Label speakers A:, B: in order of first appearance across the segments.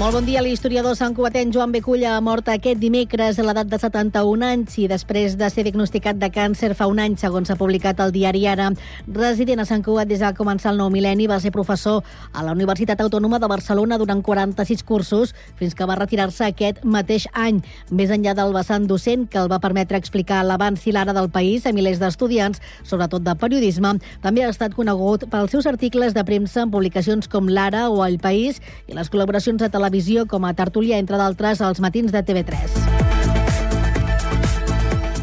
A: Molt bon dia. L'historiador Sant Cubatent Joan Beculla ha mort aquest dimecres a l'edat de 71 anys i després de ser diagnosticat de càncer fa un any, segons s'ha publicat al diari Ara. Resident a Sant Cugat des de començar el nou mil·lenni, va ser professor a la Universitat Autònoma de Barcelona durant 46 cursos fins que va retirar-se aquest mateix any. Més enllà del vessant docent que el va permetre explicar l'abans i l'ara del país a milers d'estudiants, sobretot de periodisme, també ha estat conegut pels seus articles de premsa en publicacions com l'Ara o El País i les col·laboracions de televisió televisió com a tertúlia, entre d'altres, als matins de TV3.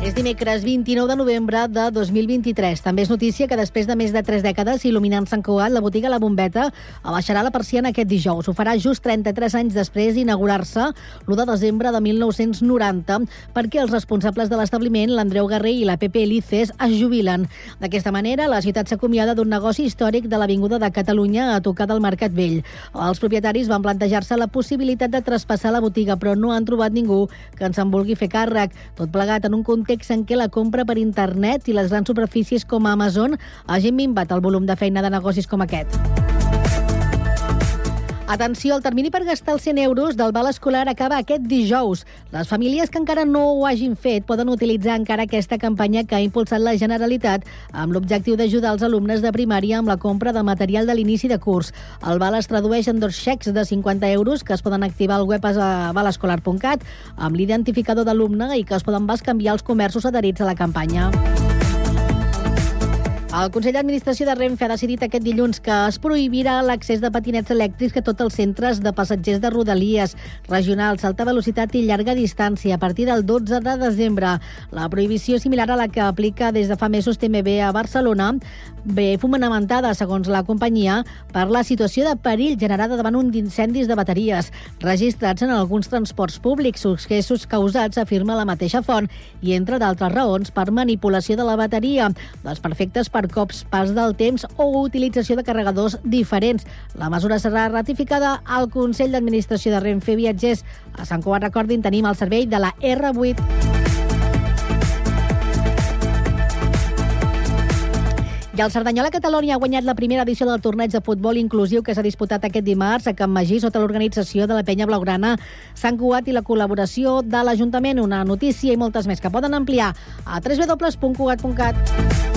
A: És dimecres 29 de novembre de 2023. També és notícia que després de més de tres dècades il·luminant Sant Cugat, la botiga La Bombeta abaixarà la persiana aquest dijous. Ho farà just 33 anys després d'inaugurar-se l'1 de desembre de 1990 perquè els responsables de l'establiment, l'Andreu Garrer i la Pepe Elices, es jubilen. D'aquesta manera, la ciutat s'acomiada d'un negoci històric de l'Avinguda de Catalunya a tocar del Mercat Vell. Els propietaris van plantejar-se la possibilitat de traspassar la botiga, però no han trobat ningú que ens en vulgui fer càrrec. Tot plegat en un context context en què la compra per internet i les grans superfícies com Amazon hagin minvat el volum de feina de negocis com aquest. Atenció, el termini per gastar els 100 euros del val escolar acaba aquest dijous. Les famílies que encara no ho hagin fet poden utilitzar encara aquesta campanya que ha impulsat la Generalitat amb l'objectiu d'ajudar els alumnes de primària amb la compra de material de l'inici de curs. El val es tradueix en dos xecs de 50 euros que es poden activar al web valescolar.cat amb l'identificador d'alumne i que es poden bascanviar als comerços adherits a la campanya. El Consell d'Administració de Renfe ha decidit aquest dilluns que es prohibirà l'accés de patinets elèctrics a tots els centres de passatgers de rodalies regionals, alta velocitat i llarga distància a partir del 12 de desembre. La prohibició similar a la que aplica des de fa mesos TMB a Barcelona ve fonamentada, segons la companyia, per la situació de perill generada davant un d'incendis de bateries registrats en alguns transports públics, successos causats, afirma la mateixa font, i entre d'altres raons per manipulació de la bateria, desperfectes per cops pas del temps o utilització de carregadors diferents. La mesura serà ratificada al Consell d'Administració de Renfe Viatgers. A Sant Cugat, recordin, tenim el servei de la R8. I el Cerdanyola Catalunya ha guanyat la primera edició del torneig de futbol inclusiu que s'ha disputat aquest dimarts a Can Magí sota l'organització de la penya blaugrana Sant Cugat i la col·laboració de l'Ajuntament. Una notícia i moltes més que poden ampliar a www.cugat.cat.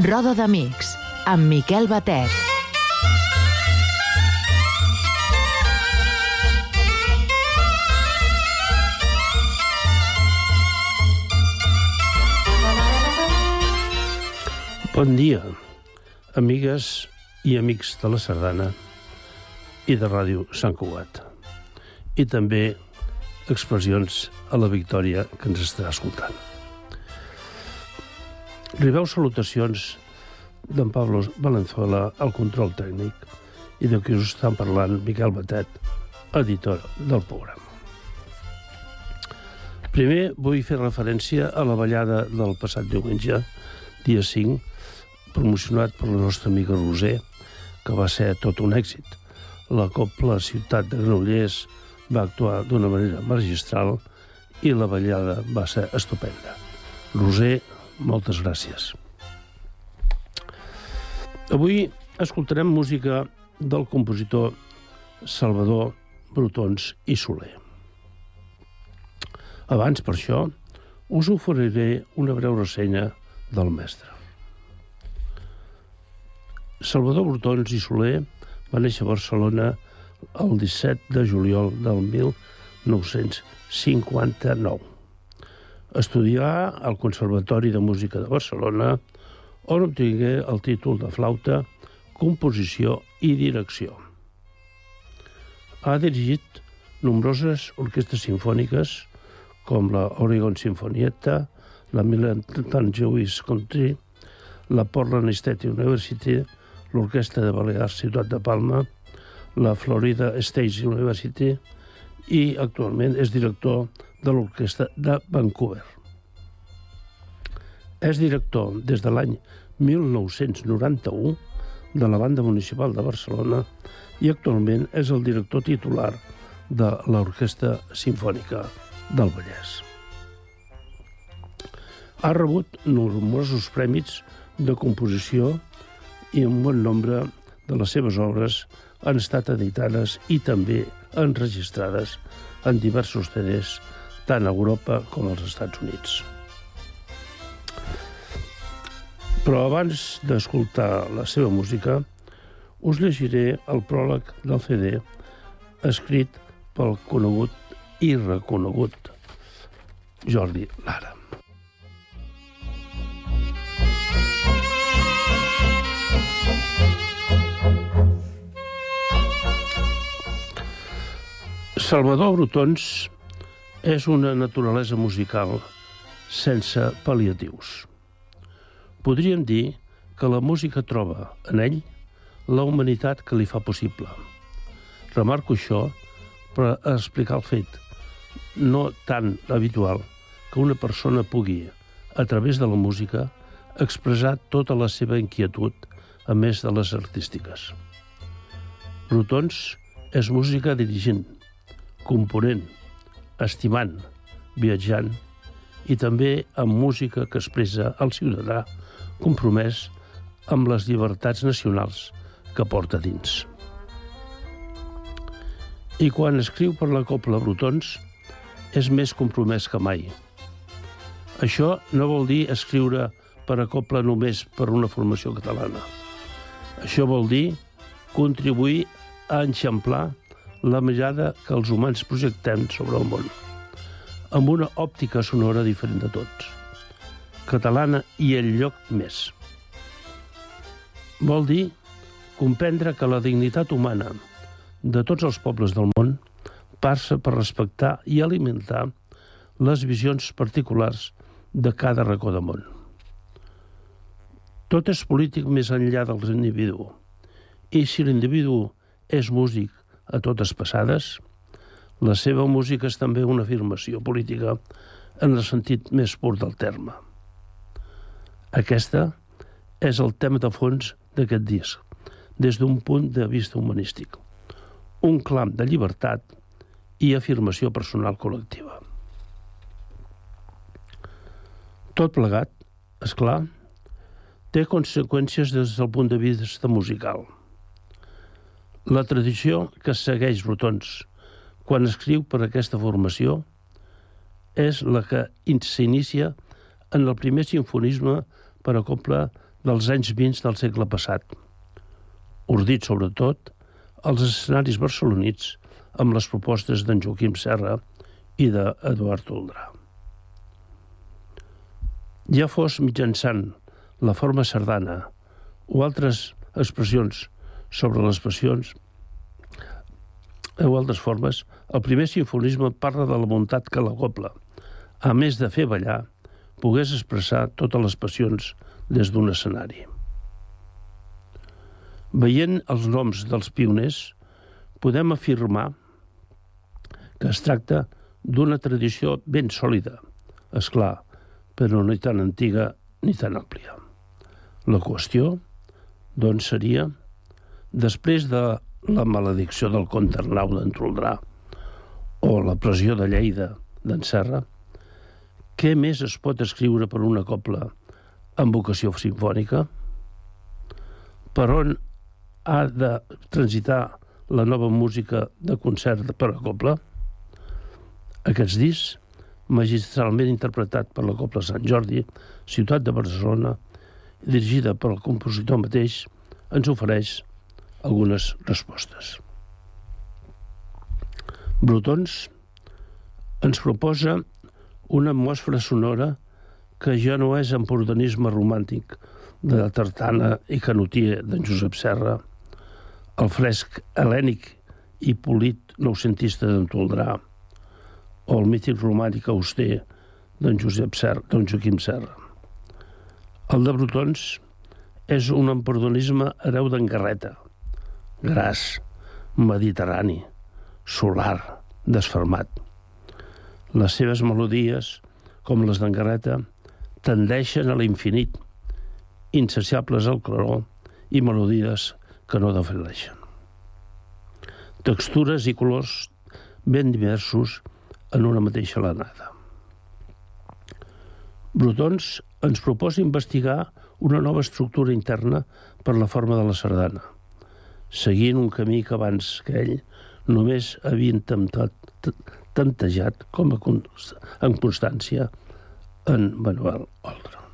B: Roda d'Amics, amb Miquel Batet.
C: Bon dia, amigues i amics de la Sardana i de Ràdio Sant Cugat. I també expressions a la Victòria que ens estarà escoltant. Ribeu salutacions d'en Pablo Valenzuela al control tècnic i de qui us estan parlant Miquel Batet, editor del programa. Primer vull fer referència a la ballada del passat diumenge, dia 5, promocionat per la nostra amiga Roser, que va ser tot un èxit. La Copla Ciutat de Granollers va actuar d'una manera magistral i la ballada va ser estupenda. Roser, moltes gràcies. Avui escoltarem música del compositor Salvador Brutons i Soler. Abans, per això, us oferiré una breu ressenya del mestre. Salvador Brutons i Soler va néixer a Barcelona el 17 de juliol del 1959. Estudià al Conservatori de Música de Barcelona, on obtingué el títol de flauta composició i direcció. Ha dirigit nombroses orquestres sinfòniques, com la Oregon Sinfonietta, la Militant Jewish Country, la Portland State University, l'Orquestra de Balears Ciutat de Palma, la Florida State University i actualment és director de l'Orquestra de Vancouver. És director des de l'any 1991 de la Banda Municipal de Barcelona i actualment és el director titular de l'Orquestra Simfònica del Vallès. Ha rebut nombrosos prèmits de composició i un bon nombre de les seves obres han estat editades i també enregistrades en diversos CDs tant a Europa com als Estats Units. Però abans d'escoltar la seva música, us llegiré el pròleg del CD escrit pel conegut i reconegut Jordi Lara. Salvador Brutons és una naturalesa musical sense pal·liatius. Podríem dir que la música troba en ell la humanitat que li fa possible. Remarco això per explicar el fet no tan habitual que una persona pugui, a través de la música, expressar tota la seva inquietud, a més de les artístiques. Brutons és música dirigint, component, estimant, viatjant i també amb música que expressa el ciutadà compromès amb les llibertats nacionals que porta dins. I quan escriu per la Copla Brutons, és més compromès que mai. Això no vol dir escriure per a Copla només per una formació catalana. Això vol dir contribuir a enxamplar la mirada que els humans projectem sobre el món, amb una òptica sonora diferent de tots, catalana i el lloc més. Vol dir comprendre que la dignitat humana de tots els pobles del món passa per respectar i alimentar les visions particulars de cada racó de món. Tot és polític més enllà dels individu. I si l'individu és músic a totes passades, la seva música és també una afirmació política en el sentit més pur del terme. Aquesta és el tema de fons d'aquest disc, des d'un punt de vista humanístic. Un clam de llibertat i afirmació personal col·lectiva. Tot plegat, és clar, té conseqüències des del punt de vista musical. La tradició que segueix Brotons quan escriu per aquesta formació és la que s'inicia en el primer sinfonisme per a copla dels anys 20 del segle passat, ordit sobretot als escenaris barcelonits amb les propostes d'en Joaquim Serra i d'Eduard Oldrà. Ja fos mitjançant la forma sardana o altres expressions sobre les passions o altres formes, el primer sinfonisme parla de la bondat que la copla, a més de fer ballar, pogués expressar totes les passions des d'un escenari. Veient els noms dels pioners, podem afirmar que es tracta d'una tradició ben sòlida, és clar, però no tan antiga ni tan àmplia. La qüestió, doncs, seria, després de la maledicció del comte Arnau d'en Troldrà o la pressió de Lleida d'en Serra, què més es pot escriure per una copla amb vocació sinfònica? Per on ha de transitar la nova música de concert per a copla? Aquests discs, magistralment interpretat per la Copla Sant Jordi, ciutat de Barcelona, dirigida pel compositor mateix, ens ofereix algunes respostes. Brutons ens proposa una atmosfera sonora que ja no és empordanisme romàntic de Tartana i Canotier d'en Josep Serra, el fresc helènic i polit noucentista d'en Toldrà, o el mític romànic auster d'en Josep Serra, d'en Joaquim Serra. El de Brutons és un emperdonisme hereu d'en Garreta, gras, mediterrani, solar, desfermat. Les seves melodies, com les d'en Garreta, tendeixen a l'infinit, insaciables al claror i melodies que no defeneixen. Textures i colors ben diversos en una mateixa lanada. Brutons ens proposa investigar una nova estructura interna per la forma de la sardana, seguint un camí que abans que ell només havia intentat tantejat com a en constància en Manuel Oldra.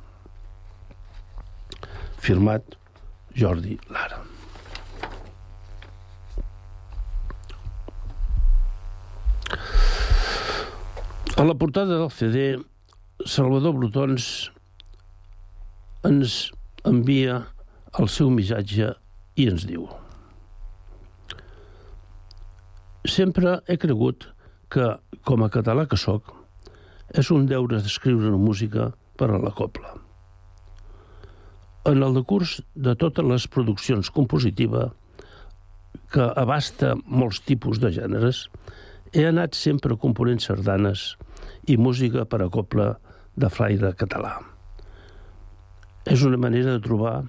C: Firmat Jordi Lara. A la portada del CD, Salvador Brutons ens envia el seu missatge i ens diu Sempre he cregut que, com a català que sóc, és un deure d'escriure una música per a la copla. En el decurs de totes les produccions compositiva, que abasta molts tipus de gèneres, he anat sempre component sardanes i música per a copla de flaire català. És una manera de trobar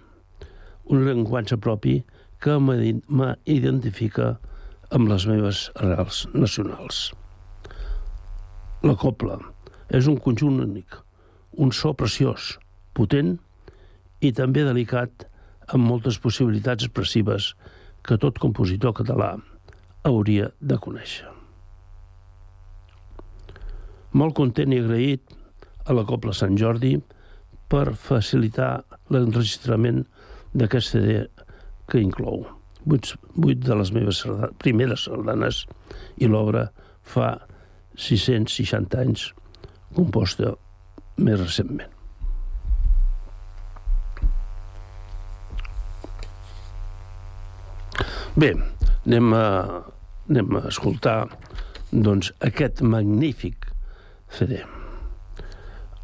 C: un llenguatge propi que m'identifica amb les meves arrels nacionals. La copla és un conjunt únic, un so preciós, potent i també delicat amb moltes possibilitats expressives que tot compositor català hauria de conèixer. Molt content i agraït a la Copla Sant Jordi per facilitar l'enregistrament d'aquest CD que inclou vuit, vuit de les meves sardanes, primeres sardanes i l'obra fa 660 anys, composta més recentment. Bé, anem a, anem a escoltar doncs, aquest magnífic CD.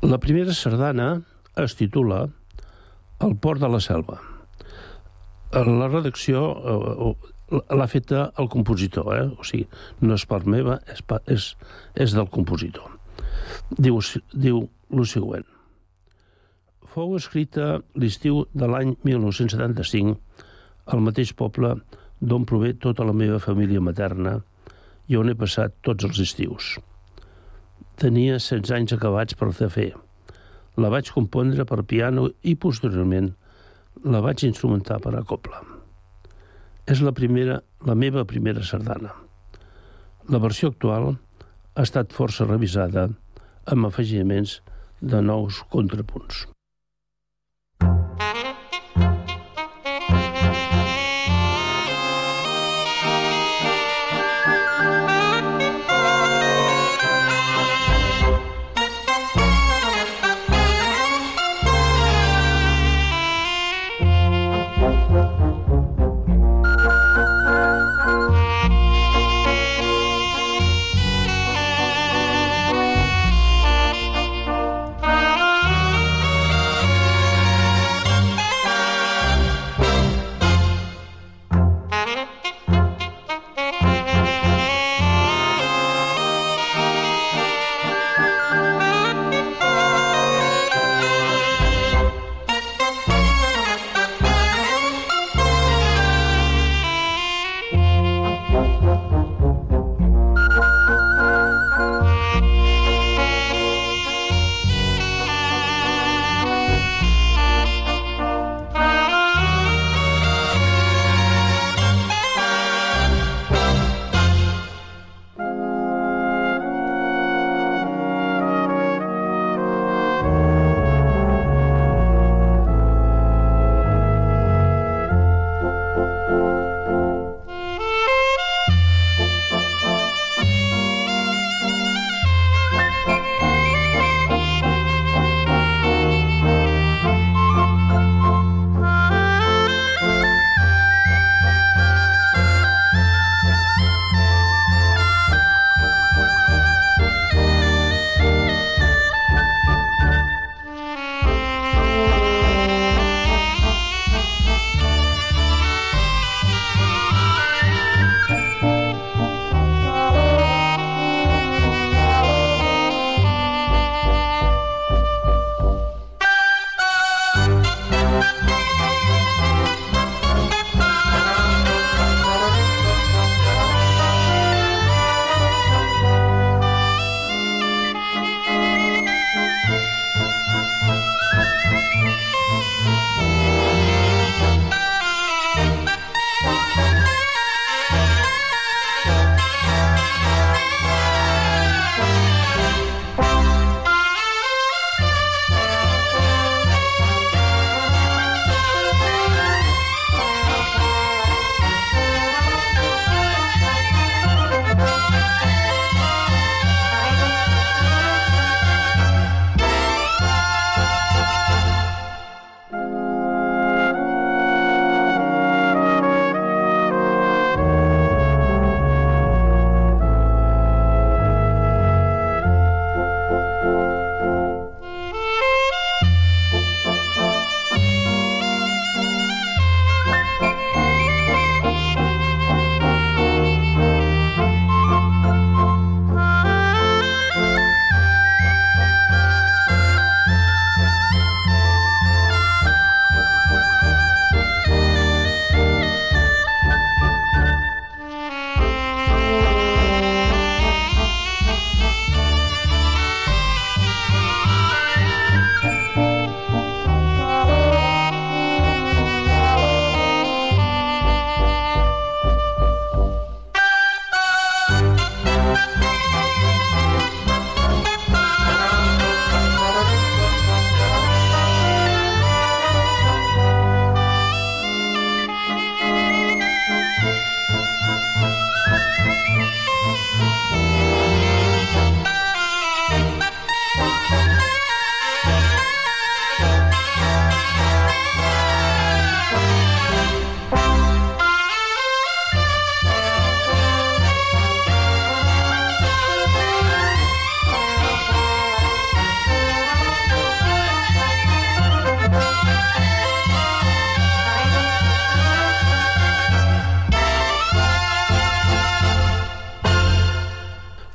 C: La primera sardana es titula El port de la selva la redacció eh, l'ha feta el compositor, eh? o sigui, no és part meva, és, és, és del compositor. Diu, diu el següent. Fou escrita l'estiu de l'any 1975 al mateix poble d'on prové tota la meva família materna i on he passat tots els estius. Tenia 16 anys acabats per fer. La vaig compondre per piano i posteriorment la vaig instrumentar per a copla. És la, primera, la meva primera sardana. La versió actual ha estat força revisada amb afegiments de nous contrapunts.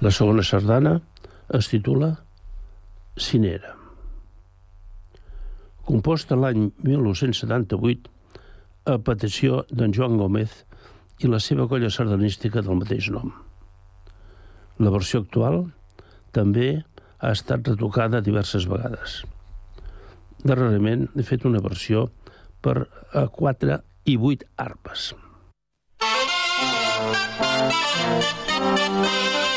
C: La segona sardana es titula Cinera. Composta l'any 1978 a petició d'en Joan Gómez i la seva colla sardanística del mateix nom. La versió actual també ha estat retocada diverses vegades. Darrerament he fet una versió per a 4 i 8 arpes.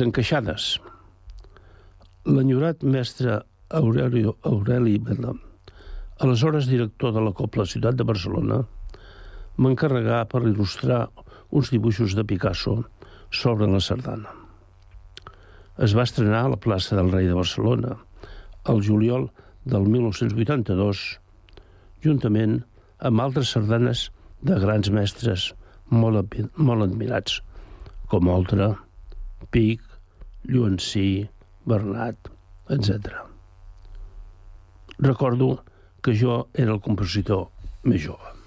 C: Les encaixades. L'enyorat mestre Aurelio Aureli perdó, aleshores director de la Copla Ciutat de Barcelona, m'encarregà per il·lustrar uns dibuixos de Picasso sobre la sardana. Es va estrenar a la plaça del Rei de Barcelona el juliol del 1982, juntament amb altres sardanes de grans mestres molt, molt admirats, com Oltra, Pic, Lluencí, Bernat, etc. Recordo que jo era el compositor més jove.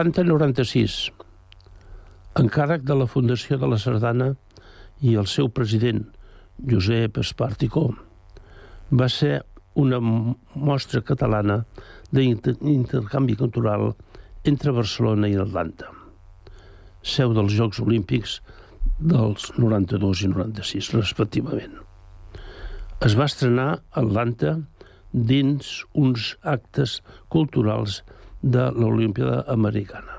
C: Atlanta 96. Encàrrec de la Fundació de la Sardana i el seu president, Josep Esparticó, va ser una mostra catalana d'intercanvi cultural entre Barcelona i Atlanta, seu dels Jocs Olímpics dels 92 i 96, respectivament. Es va estrenar a Atlanta dins uns actes culturals de l'Olimpíada Americana.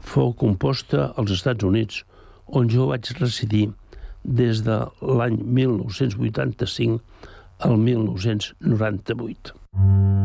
C: Fou composta als Estats Units, on jo vaig residir des de l'any 1985 al 1998.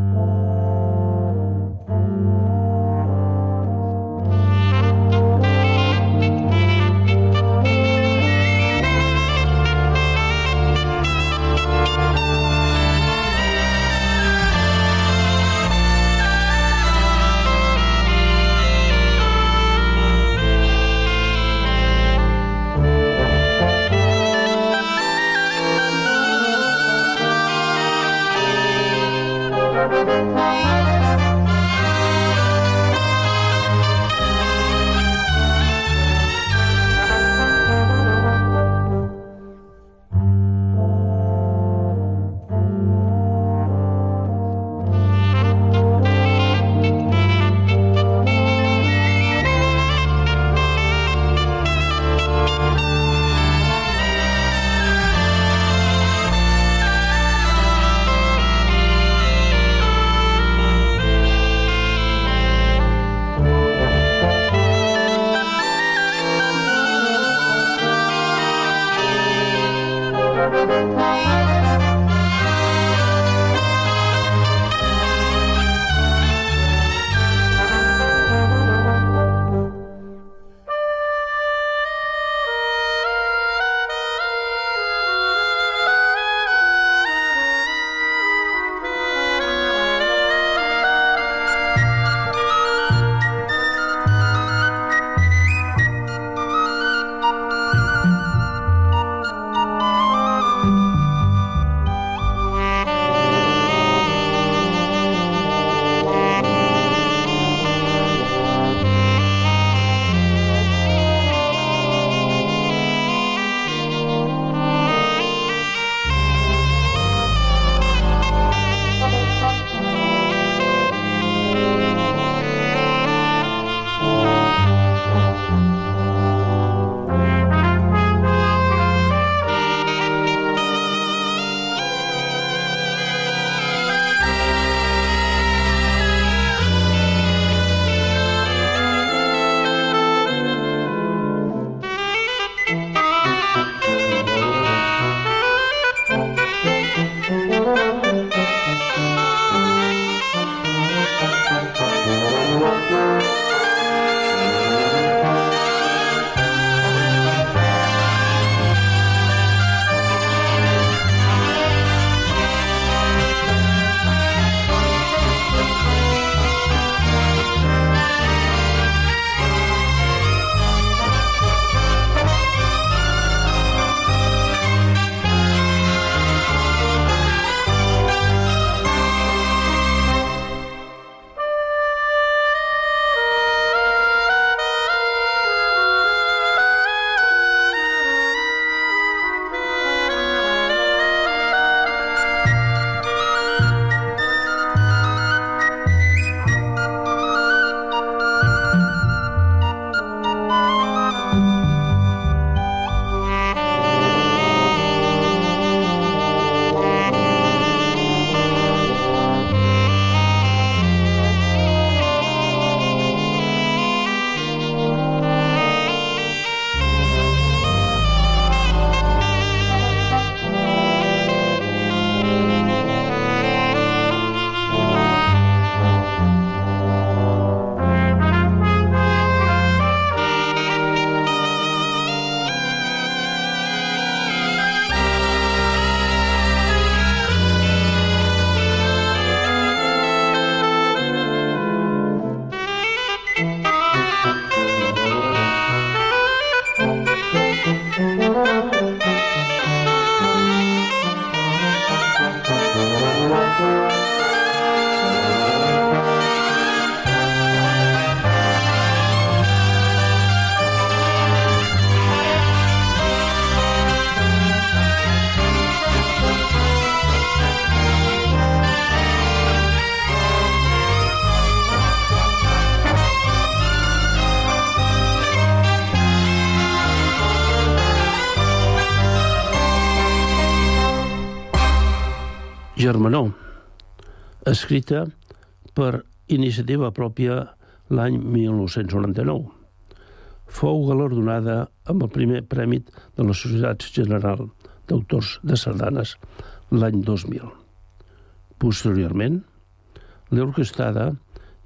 C: Germanó, escrita per iniciativa pròpia l'any 1999. Fou galardonada amb el primer premi de la Societat General d'Autors de Sardanes l'any 2000. Posteriorment, l'he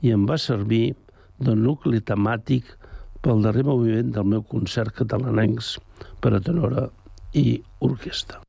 C: i em va servir de nucli temàtic pel darrer moviment del meu concert catalanencs per a tenora i orquestra.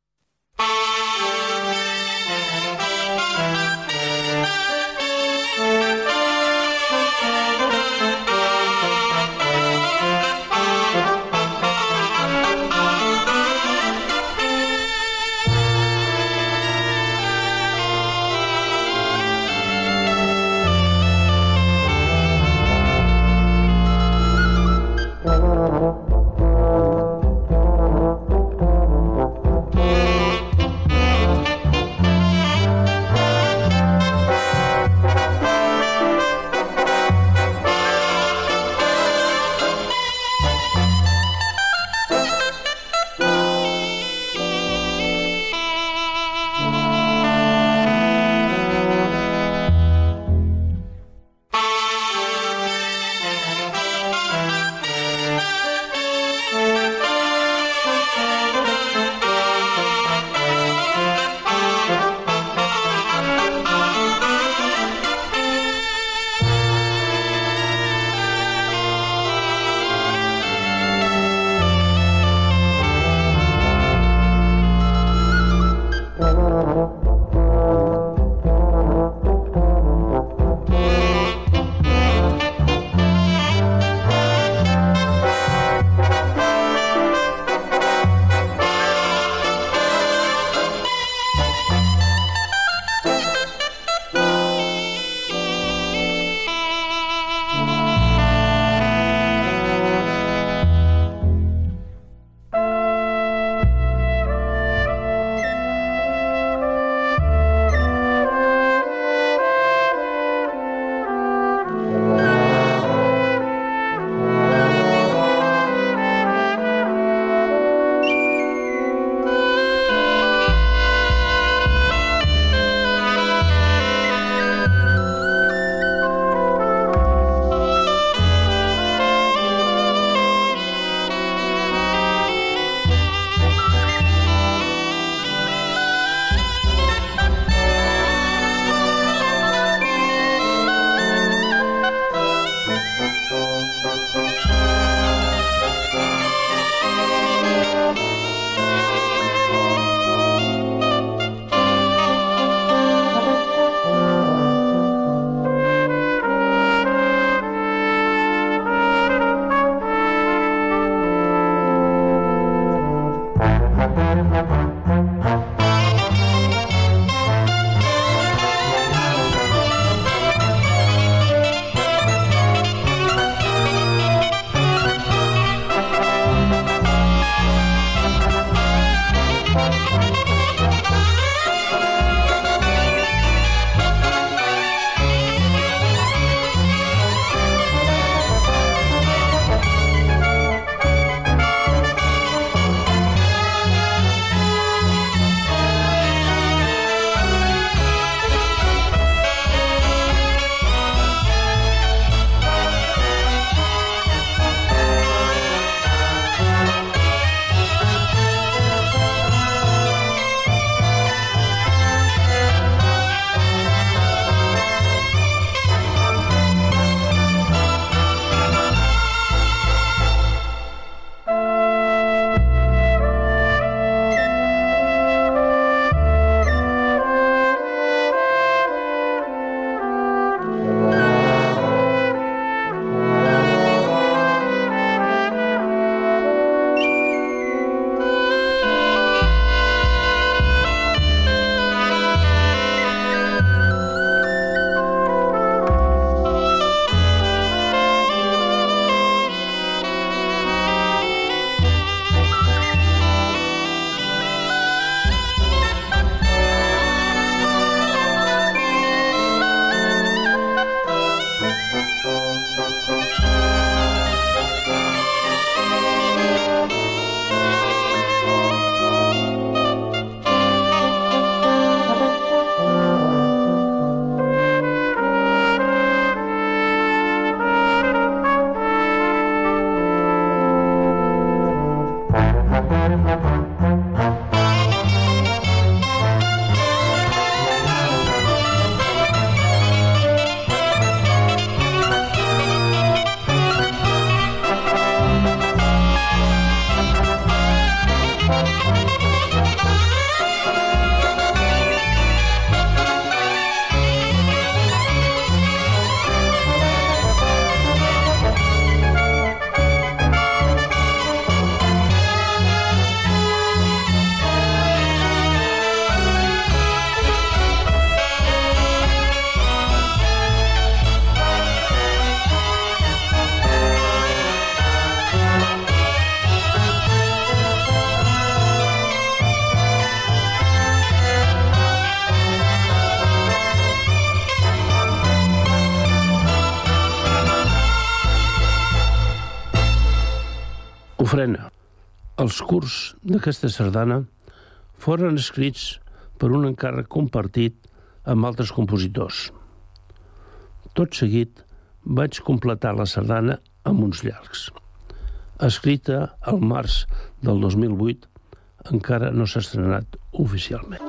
C: Ofrena. Els curs d'aquesta sardana foren escrits per un encàrrec compartit amb altres compositors. Tot seguit vaig completar la sardana amb uns llargs. Escrita al març del 2008, encara no s'ha estrenat oficialment.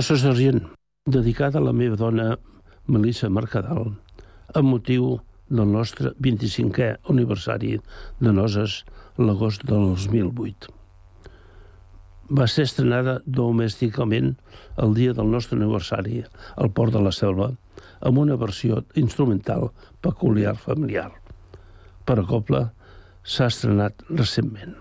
C: Rosses d'Argent, dedicada a la meva dona Melissa Mercadal, amb motiu del nostre 25è aniversari de noces l'agost del 2008. Va ser estrenada domèsticament el dia del nostre aniversari al Port de la Selva, amb una versió instrumental peculiar familiar. Per a Copla s'ha estrenat recentment.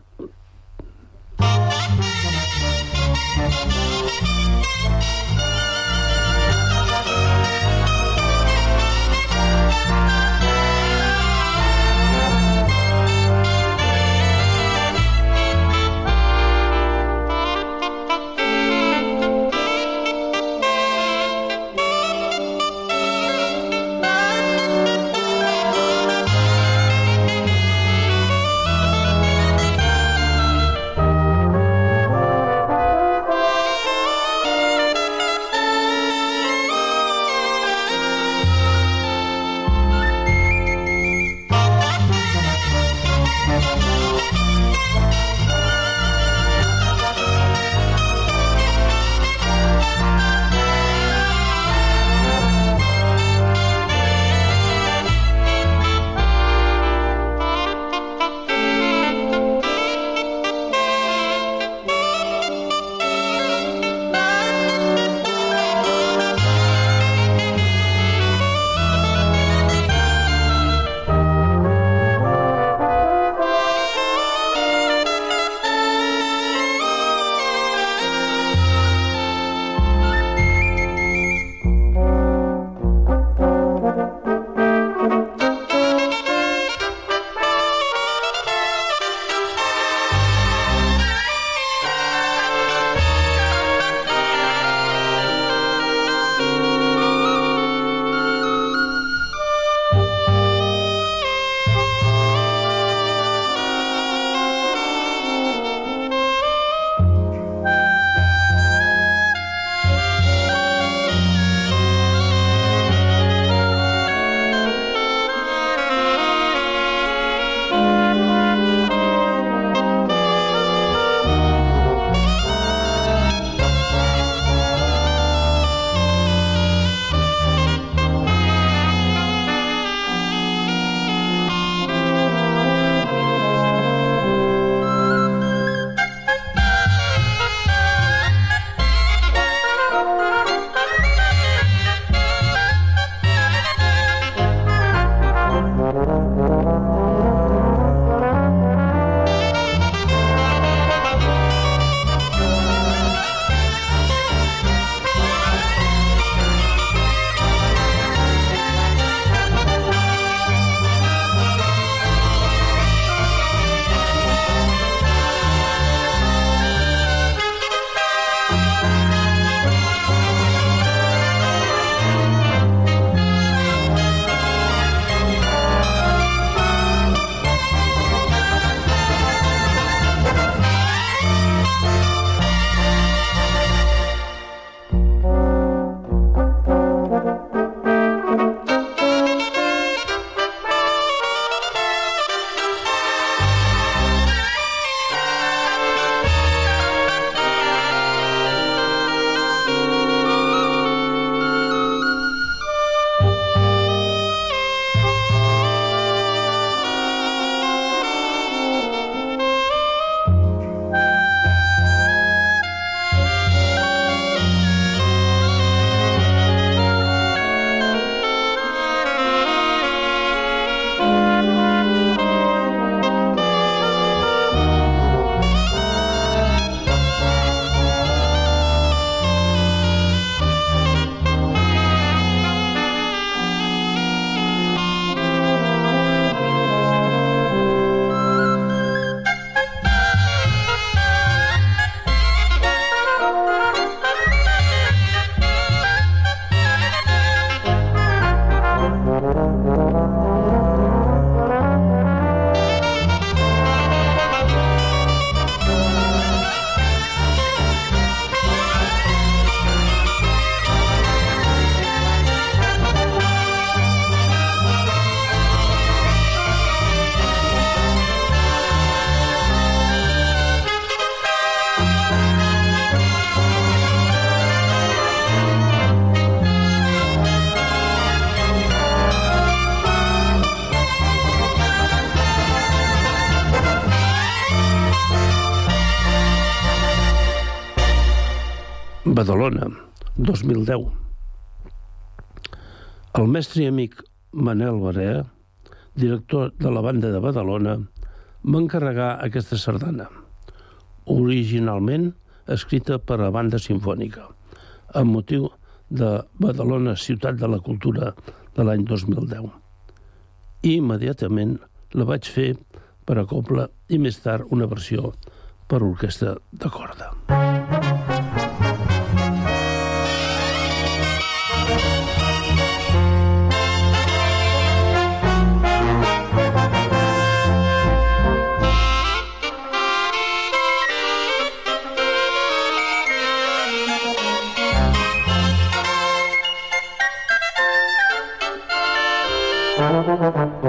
C: Badalona, 2010. El mestre i amic Manel Barea, director de la banda de Badalona, va encarregar aquesta sardana, originalment escrita per a banda sinfònica, amb motiu de Badalona, ciutat de la cultura de l'any 2010. I immediatament la vaig fer per a coble i més tard una versió per orquestra de corda.
B: Música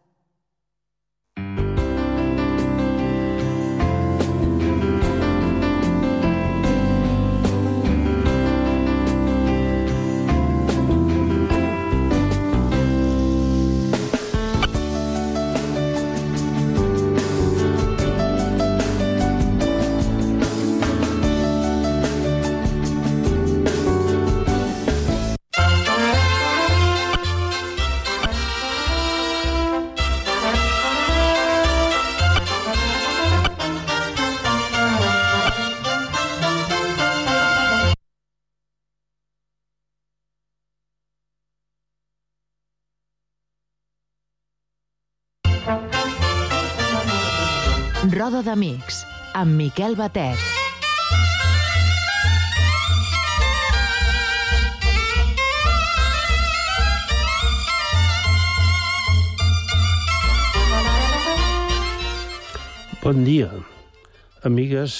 B: Roda d'Amics, amb Miquel Batet.
C: Bon dia, amigues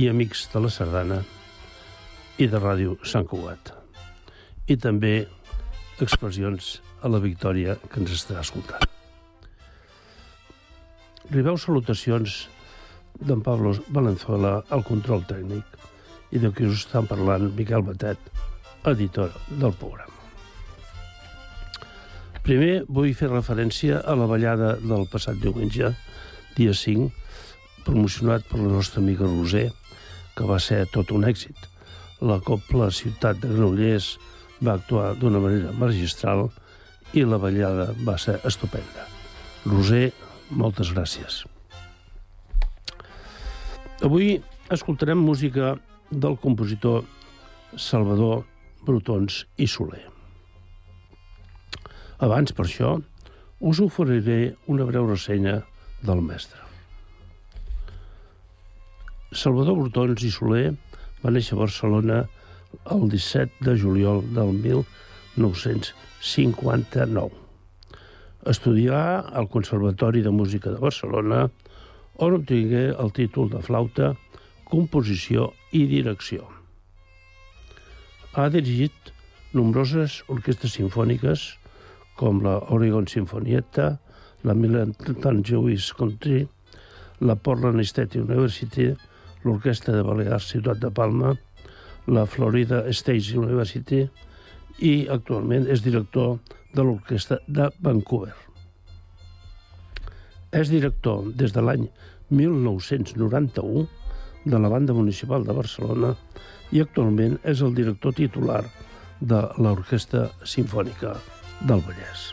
C: i amics de la Sardana i de Ràdio Sant Cugat. I també expressions a la Victòria que ens està escoltant. Ribeu salutacions d'en Pablo Valenzuela al control tècnic i de qui us estan parlant Miquel Batet, editor del programa. Primer vull fer referència a la ballada del passat diumenge, dia 5, promocionat per la nostra amiga Roser, que va ser tot un èxit. La Copla Ciutat de Granollers va actuar d'una manera magistral i la ballada va ser estupenda. Roser, moltes gràcies. Avui escoltarem música del compositor Salvador Brutons i Soler. Abans, per això, us oferiré una breu ressenya del mestre. Salvador Brutons i Soler va néixer a Barcelona el 17 de juliol del 1959. Estudià al Conservatori de Música de Barcelona, on obtingué el títol de flauta, composició i direcció. Ha dirigit nombroses orquestres sinfòniques, com la Oregon Sinfonietta, la Milan Jewish Country, la Portland State University, l'Orquestra de Balears Ciutat de Palma, la Florida State University i actualment és director de l'Orquestra de Vancouver. És director des de l'any 1991 de la Banda Municipal de Barcelona i actualment és el director titular de l'Orquestra Simfònica del Vallès.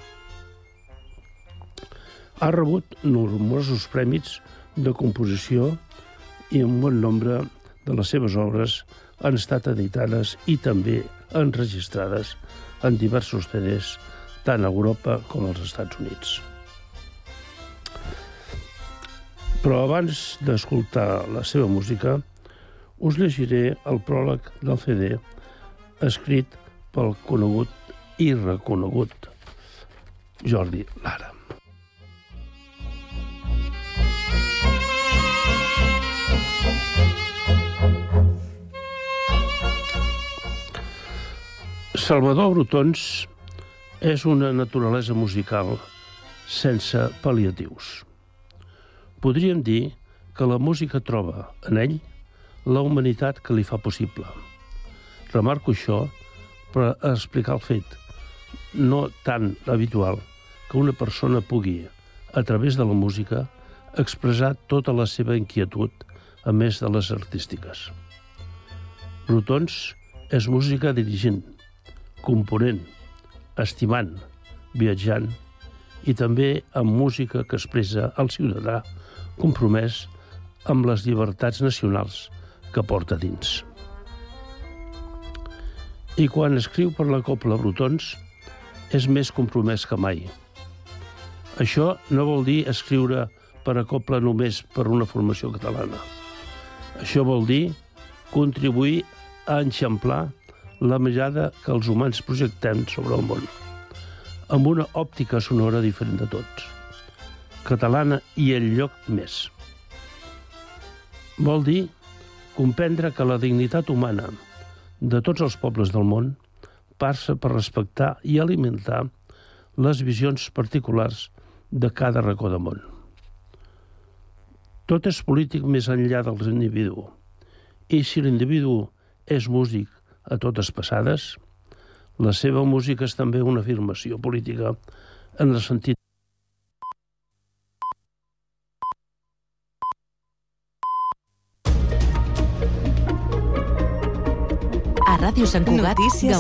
C: Ha rebut nombrosos prèmits de composició i un bon nombre de les seves obres han estat editades i també enregistrades en diversos CDs, tant a Europa com als Estats Units. Però abans d'escoltar la seva música, us llegiré el pròleg del CD escrit pel conegut i reconegut Jordi Lara. Salvador Brutons és una naturalesa musical sense pal·liatius. Podríem dir que la música troba en ell la humanitat que li fa possible. Remarco això per explicar el fet no tan habitual que una persona pugui, a través de la música, expressar tota la seva inquietud, a més de les artístiques. Brutons és música dirigent, component, estimant, viatjant i també amb música que expressa el ciutadà compromès amb les llibertats nacionals que porta dins. I quan escriu per la Copla Brutons, és més compromès que mai. Això no vol dir escriure per a Copla només per una formació catalana. Això vol dir contribuir a enxamplar la mirada que els humans projectem sobre el món, amb una òptica sonora diferent de tots, catalana i el lloc més. Vol dir comprendre que la dignitat humana de tots els pobles del món passa per respectar i alimentar les visions particulars de cada racó de món. Tot és polític més enllà dels individus. I si l'individu és músic a totes passades, la seva música és també una afirmació política en el sentit
B: A Ràdio Sant Cugat,
D: Notícies